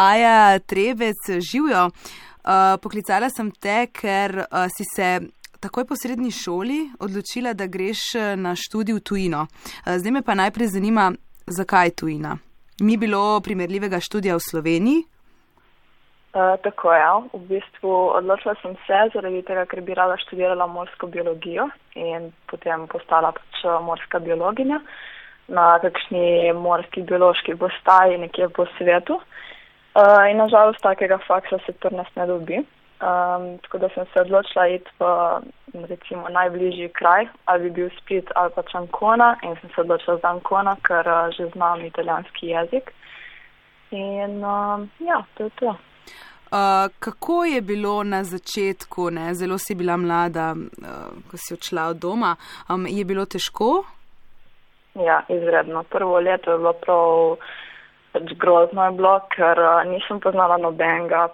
Aja Trebec, živijo. Uh, poklicala sem te, ker uh, si se takoj po srednji šoli odločila, da greš na študij v tujino. Uh, zdaj me pa najprej zanima, zakaj tujina? Ni bilo primerljivega študija v Sloveniji? Uh, tako je. Ja. V bistvu odločila sem se zaradi tega, ker bi rada študirala morsko biologijo in potem postala pač morska biologinja na kakšni morski biološki postaji nekje po svetu. Uh, in nažalost takega faksa se pri nas ne dobi. Um, tako da sem se odločila iti v recimo najbližji kraj, ali bi bil Split ali pa Čankona in sem se odločila za Ancona, ker uh, že znam italijanski jezik. In uh, ja, to je to. Uh, kako je bilo na začetku, ne? zelo si bila mlada, uh, ko si odšla od doma, um, je bilo težko? Ja, izredno. Prvo leto je bilo prav pač grozno, je bilo, ker uh, nisem poznala nobenega.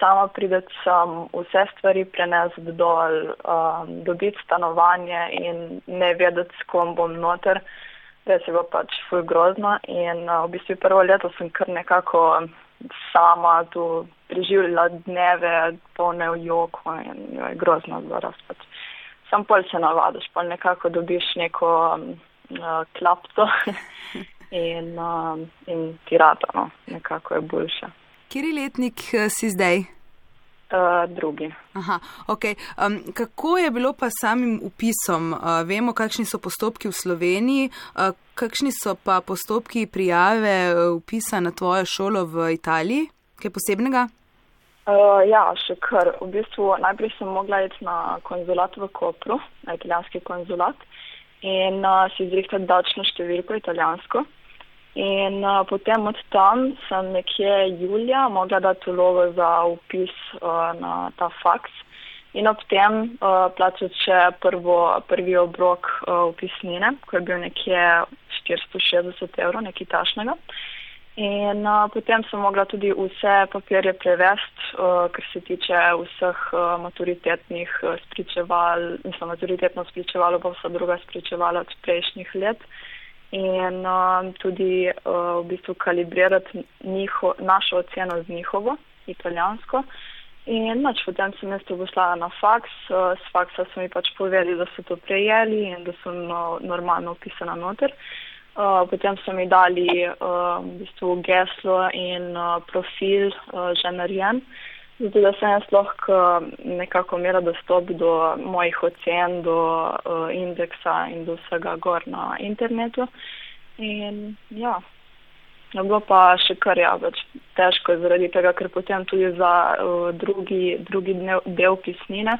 Sama prideti sem vse stvari prenesla dol, um, dobiti stanovanje in ne vedeti, s kom bom noter. Res je bilo pač fuj grozno in uh, v bistvu prvo leto sem kar nekako sama tu preživljala dneve, polne v joko in jo, je grozno bilo razpad. Sam pol se navadiš, pol nekako dobiš neko. Um, uh, klapco in, uh, in tirata, no, nekako je boljša. Kjeri letnik uh, si zdaj? Uh, drugi. Aha, okay. um, kako je bilo pa samim upisom? Uh, vemo, kakšni so postopki v Sloveniji, uh, kakšni so pa postopki prijave upisa na tvojo šolo v Italiji? Kaj posebnega? Uh, ja, še kar. V bistvu najprej sem mogla iti na konzulat v Kopru, na italijanski konzulat. In uh, si izrihtati davčno številko italijansko. In uh, potem od tam sem nekje julija mogla dati vlogo za upis uh, na ta faks in ob tem uh, plačati še prvo, prvi obrok uh, upisnine, ko je bil nekje 460 evrov, nekaj tašnega. In uh, potem sem mogla tudi vse papirje prevesti, uh, kar se tiče vseh uh, maturitetnih uh, spričeval, mislim, maturitetno spričevalo pa vsa druga spričevala od prejšnjih let. In uh, tudi uh, v bistvu kalibrirati njiho, našo oceno z njihovo, italijansko. In noč potem sem jaz to poslala na faks, uh, s faksa so mi pač povedali, da so to prejeli in da sem uh, normalno upisana noter. Uh, potem so mi dali uh, v bistvu geslo in uh, profil uh, že narejen, zato da sem jaz lahko nekako imela dostop do mojih ocen, do uh, indeksa in do vsega gor na internetu. In ja, je bilo pa še kar ja, več težko zaradi tega, ker potem tudi za uh, drugi, drugi dnev, del pisnine,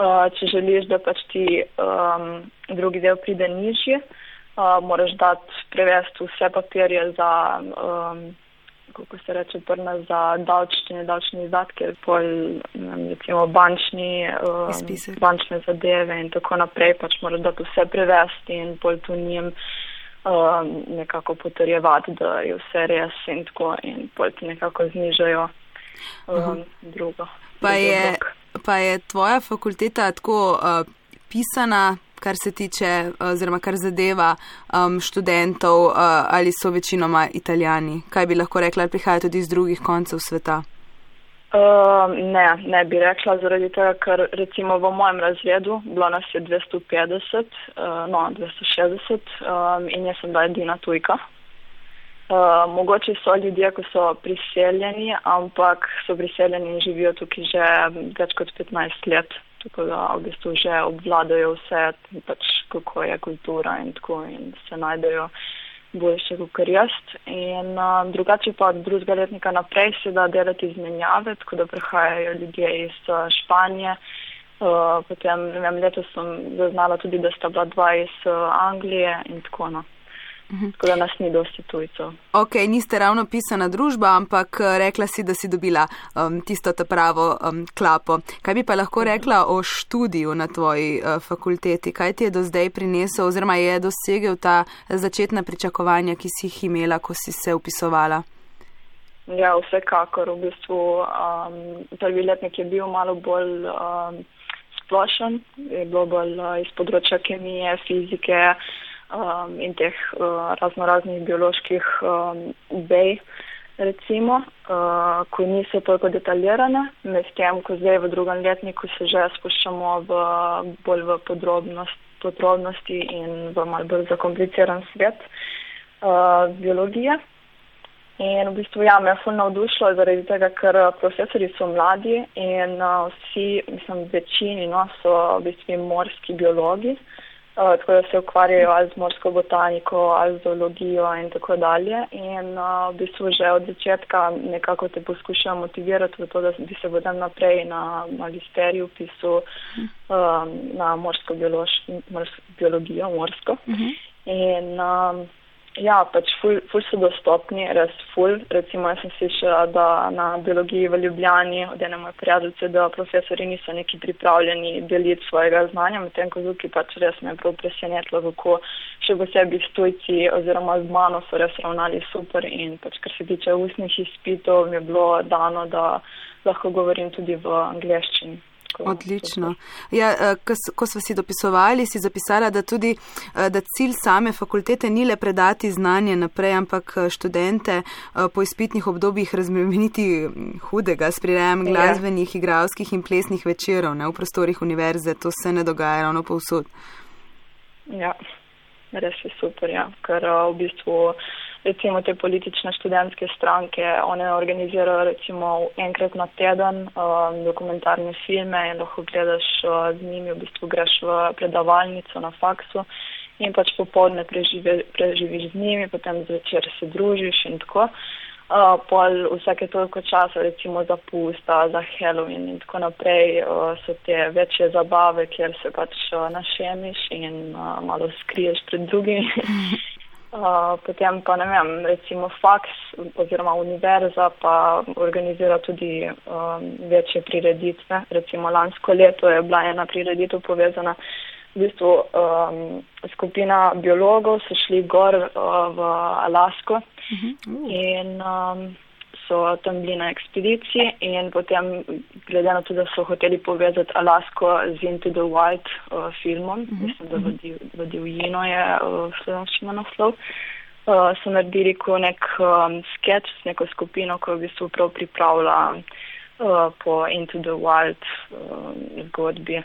uh, če želiš, da pač ti um, drugi del pride nižje uh, moraš dati prevesti vse papirje za, um, kako se reče, prna za davčne, davčne izdatke, pol, recimo, bančni, um, bančne zadeve in tako naprej, pač moraš dati vse prevesti in pol tu njim um, nekako potrjevati, da je vse res in tako in pol ti nekako znižajo um, drugo. Pa je, pa je tvoja fakulteta tako uh, pisana, kar se tiče oziroma kar zadeva um, študentov uh, ali so večinoma italijani? Kaj bi lahko rekla, ali prihajajo tudi iz drugih koncev sveta? Uh, ne, ne bi rekla, zaradi tega, ker recimo v mojem razredu bilo nas je 250, uh, no 260 um, in jaz sem bila edina tujka. Uh, mogoče so ljudje, ko so priseljeni, ampak so priseljeni in živijo tukaj že več kot 15 let tako da v bistvu že obvladajo vse, pač, kako je kultura in tako in se najdejo boljše kot jaz. In uh, drugače pa od drugega letnika naprej se da delati izmenjave, tako da prihajajo ljudje iz uh, Španije. Uh, potem, ne vem, letos sem zaznala tudi, da sta bila dva iz uh, Anglije in tako naprej. Mhm. Tako da nas ni dosti tujcev. Ok, niste ravno pisana družba, ampak eh, rekla si, da si dobila um, tisto ta pravo um, klapo. Kaj bi pa lahko mhm. rekla o študiju na tvoji uh, fakulteti? Kaj ti je do zdaj prinesel oziroma je dosegel ta začetna pričakovanja, ki si jih imela, ko si se upisovala? Ja, vsekakor. V bistvu um, prvi letnik je bil malo bolj um, splošen, je bilo bolj uh, iz področja kemije, fizike um, in teh uh, razno raznih bioloških um, bej. recimo, uh, ko niso toliko detaljirane, medtem ko zdaj v drugem letniku se že spuščamo v bolj v podrobnost, podrobnosti in v mal bolj zakompliciran svet uh, biologije. In v bistvu ja, me je fulno navdušilo zaradi tega, ker profesori so mladi in uh, vsi, mislim, večini no, so v bistvu morski biologi. Uh, Uh, tako da se ukvarjajo ali z morsko botaniko, ali z zoologijo in tako dalje. In uh, v bistvu že od začetka nekako te poskušajo motivirati v to, da bi se potem naprej na magisteriju pisal um, na morsko biologijo, morsko. Uh -huh. In um, Ja, pač ful, ful so dostopni, res ful. Recimo, jaz sem slišala, da na biologiji v Ljubljani od ene moje prijateljice, da profesori niso neki pripravljeni deliti svojega znanja, medtem ko zuki pač res me je prav presenetilo, kako še posebej stojci oziroma z mano so res ravnali super in pač kar se tiče ustnih izpitov, mi je bilo dano, da lahko govorim tudi v angleščini. Odlično. Ja, eh, ko smo si dopisovali, si zapisala, da tudi eh, da cilj same fakultete ni le predati znanje naprej, ampak eh, študente po izpitnih obdobjih razmeniti hm, hudega s prirejem ja. glasbenih, igralskih in plesnih večerov ne, v prostorih univerze. To se ne dogaja ravno povsod. Ja, res je super, ja, ker v bistvu recimo te politične študentske stranke, one organizirajo recimo enkrat na teden um, dokumentarne filme in lahko gledaš uh, z njimi, v bistvu greš v predavalnico na faksu in pač popoldne prežive, preživiš z njimi, potem zvečer se družiš in tako. Uh, pol vsake toliko časa, recimo za pusta, za Halloween in tako naprej, uh, so te večje zabave, kjer se pač uh, našemiš in uh, malo skriješ pred drugimi. Uh, potem pa ne vem, recimo faks oziroma univerza pa organizira tudi um, večje prireditve. Recimo lansko leto je bila ena prireditev povezana v bistvu um, skupina biologov so šli gor uh, v Alasko uh -huh. in um, so tam bili na ekspediciji in potem, glede na to, da so hoteli povezati Alasko z Into the Wild uh, filmom, uh -huh. mislim, da v Divjino je uh, slovenščina naslov, uh, so naredili ko nek um, sketch s neko skupino, ko v bistvu prav pripravlja uh, po Into the Wild uh, zgodbi. Uh,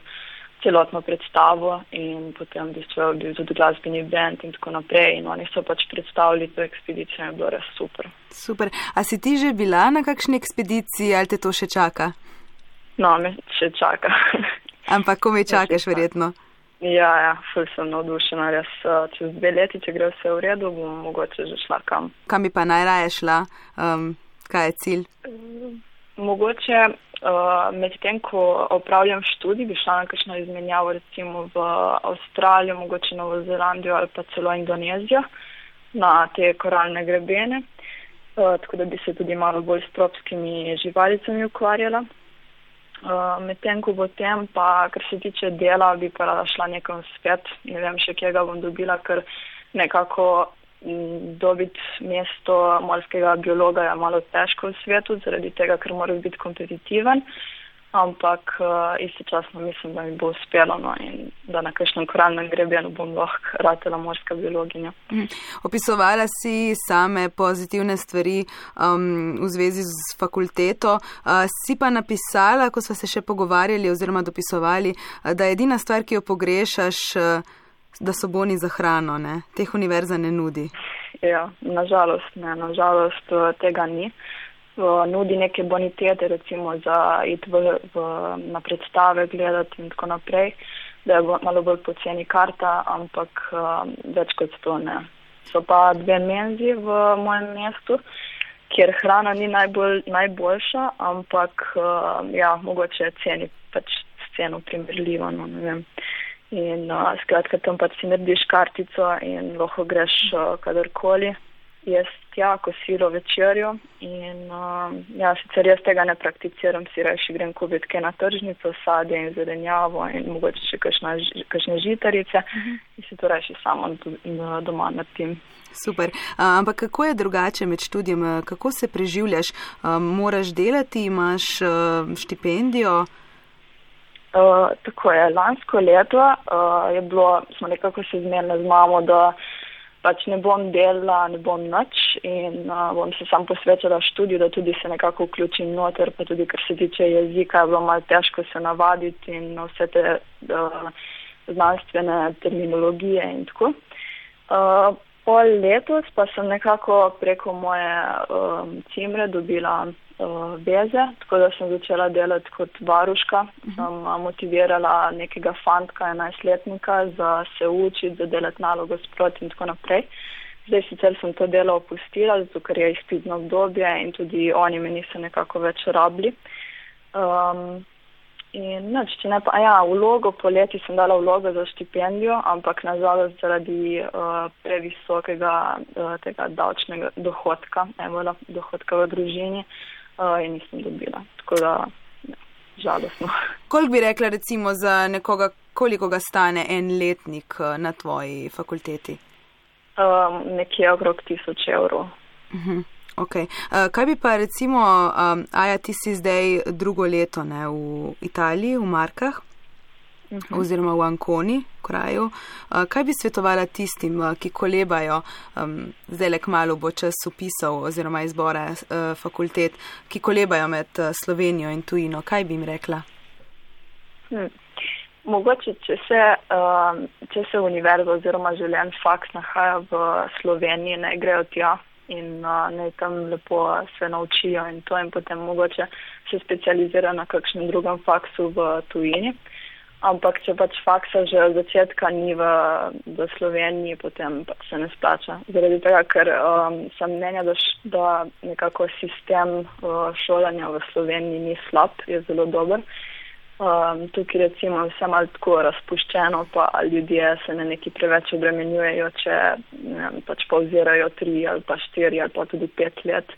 celotno predstavo in potem v bistvu je bil tudi glasbeni band in tako naprej in oni so pač predstavili to ekspedicijo in je bilo res super. Super. A si ti že bila na kakšni ekspediciji ali te to še čaka? No, me še čaka. Ampak ko me čakaš, verjetno? Ja, ja, ful sem navdušena, res čez dve leti, če gre vse v redu, bom mogoče že šla kam. Kam bi pa najraje šla? Um, kaj je cilj? Mogoče Uh, Medtem, ko opravljam študij, bi šla na kakšno izmenjavo recimo v Avstralijo, mogoče Novo Zelandijo ali pa celo Indonezijo na te koralne grebene, uh, tako da bi se tudi malo bolj s tropskimi živalicami ukvarjala. Uh, Medtem, ko bo tem, pa kar se tiče dela, bi pa rada šla nekam svet, ne vem še, kje ga bom dobila, ker nekako dobiti mesto morskega biologa je malo težko v svetu, zaradi tega, ker mora biti kompetitiven, ampak uh, istočasno mislim, da mi bo uspelo no, in da na kakšnem koralnem grebenu bom lahko ratela morska biologinja. Mhm. Opisovala si same pozitivne stvari um, v zvezi z fakulteto, uh, si pa napisala, ko smo se še pogovarjali oziroma dopisovali, uh, da je edina stvar, ki jo pogrešaš, uh, da so boni za hrano, ne? teh univerza ne nudi. Ja, nažalost, ne, nažalost eh, tega ni. Nudi neke bonitete, recimo za iti v, v, na predstave gledati in tako naprej, da je malo bolj poceni karta, ampak um, več kot to ne. So pa dve menzi v mojem mestu, kjer hrana ni najbolj, najboljša, ampak um, ja, mogoče ceni pač ceno primerljivo, no, ne vem. In uh, skratka, tam pač si narediš kartico in lahko greš uh, kadarkoli. Jaz tja, ko silo večerjo in uh, ja, sicer jaz tega ne prakticiram, si reči grem kupiti kaj na tržnico, sadje in zelenjavo in mogoče še kakšne žitarice uh -huh. in si to reči samo doma na tim. Super. Ampak kako je drugače med študijem? Kako se preživljaš? Moraš delati, imaš štipendijo? Uh, tako je, lansko leto uh, je bilo, smo nekako se zmenili z mamo, da pač ne bom delala, ne bom nič in uh, bom se sam posvečala študiju, da tudi se nekako vključim noter, pa tudi kar se tiče jezika, je bilo malo težko se navaditi in vse te uh, znanstvene terminologije in tako. Uh, pol letos pa sem nekako preko moje um, cimre dobila uh, veze, tako da sem začela delati kot varuška. Uh -huh. Sem motivirala nekega fantka, enajstletnika, za se učiti, za delati nalogo sproti in tako naprej. Zdaj sicer sem to delo opustila, zato ker je izpitno obdobje in tudi oni me niso nekako več rabili. Um, In noč, če ne pa, ja, vlogo poleti sem dala vlogo za štipendijo, ampak nažalost zaradi uh, previsokega uh, tega davčnega dohodka, evola, dohodka v družini, uh, in nisem dobila. Tako da, ja, žalostno. Koliko bi rekla recimo za nekoga, koliko ga stane en letnik na tvoji fakulteti? Um, nekje okrog tisoč evrov. Uh -huh. Okay. Uh, kaj bi pa recimo, um, Aja, ti si zdaj drugo leto ne, v Italiji, v Markah uh mhm. -huh. oziroma v Anconi, kraju. Uh, kaj bi svetovala tistim, uh, ki kolebajo, um, zdaj le kmalo bo čas upisov oziroma izbora uh, fakultet, ki kolebajo med uh, Slovenijo in tujino? Kaj bi jim rekla? Hmm. Mogoče, če se, um, če se univerza oziroma želen faks nahaja v Sloveniji, ne grejo tja, in uh, naj tam lepo se naučijo in to in potem mogoče se specializira na kakšnem drugem faksu v tujini. Ampak, če pač faksa že od začetka ni v, v Sloveniji, potem pač se ne splača. Zaradi tega, ker um, sem mnenja, da, da nekako sistem uh, šolanja v Sloveniji ni slab, je zelo dober. Um, tukaj recimo vse malo tako razpuščeno, pa ljudje se ne neki preveč obremenjujejo, če ne, pač pauzirajo tri ali pa štiri ali pa tudi pet let.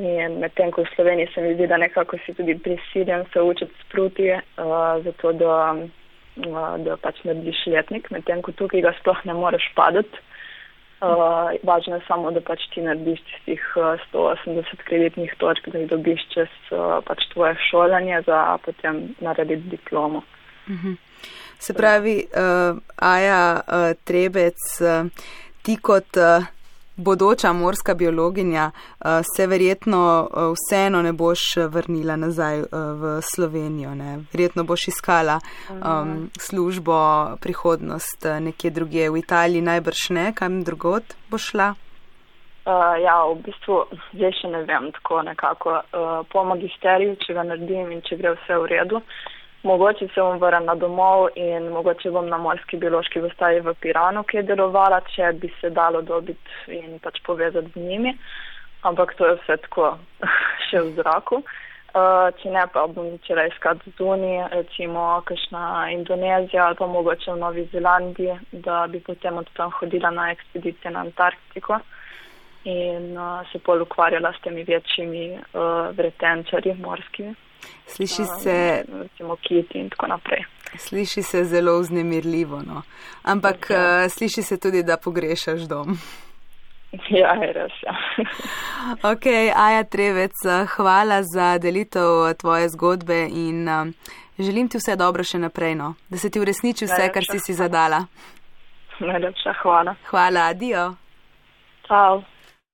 In medtem, ko v Sloveniji se mi zdi, da nekako si tudi prisiljen se učiti spruti, uh, zato da, uh, da pač narediš letnik, medtem, ko tukaj ga sploh ne moreš padati. Uh, važno je samo, da pač ti narediš tistih uh, 180 kreditnih točk, da jih dobiš čez uh, pač tvoje šolanje, za potem narediti diplomo. Uh mhm. -huh. Se pravi, uh, Aja uh, Trebec, uh, ti kot uh, bodoča morska biologinja uh, se verjetno uh, vseeno ne boš vrnila nazaj v Slovenijo. Ne? Verjetno boš iskala um, službo, prihodnost nekje druge v Italiji, najbrž ne, kam drugot boš šla. Uh, ja, v bistvu zdaj še ne vem tako nekako. Uh, po magisteriju, če ga naredim in če gre vse v redu, uh, Mogoče se bom vrnila domov in mogoče bom na morski biološki vrstaji v Piranu, ki je delovala, če bi se dalo dobiti in pač povezati z njimi. Ampak to je vse tako še v zraku. Uh, če ne, pa bom začela iskati zunaj, recimo kakšna Indonezija ali pa mogoče v Novi Zelandiji, da bi potem od tam hodila na ekspedicije na Antarktiko in uh, se pol ukvarjala s temi večjimi uh, vretenčarji morskimi. Sliši se. Recimo kiti in tako naprej. Sliši se zelo vznemirljivo, no. ampak ja. uh, sliši se tudi, da pogrešaš dom. Ja, je res. Ja. ok, Aja Trevec, hvala za delitev tvoje zgodbe in uh, želim ti vse dobro še naprej, no. da se ti uresniči vse, Najlepša. kar si si zadala. Najlepša hvala. Hvala, adijo. Ciao.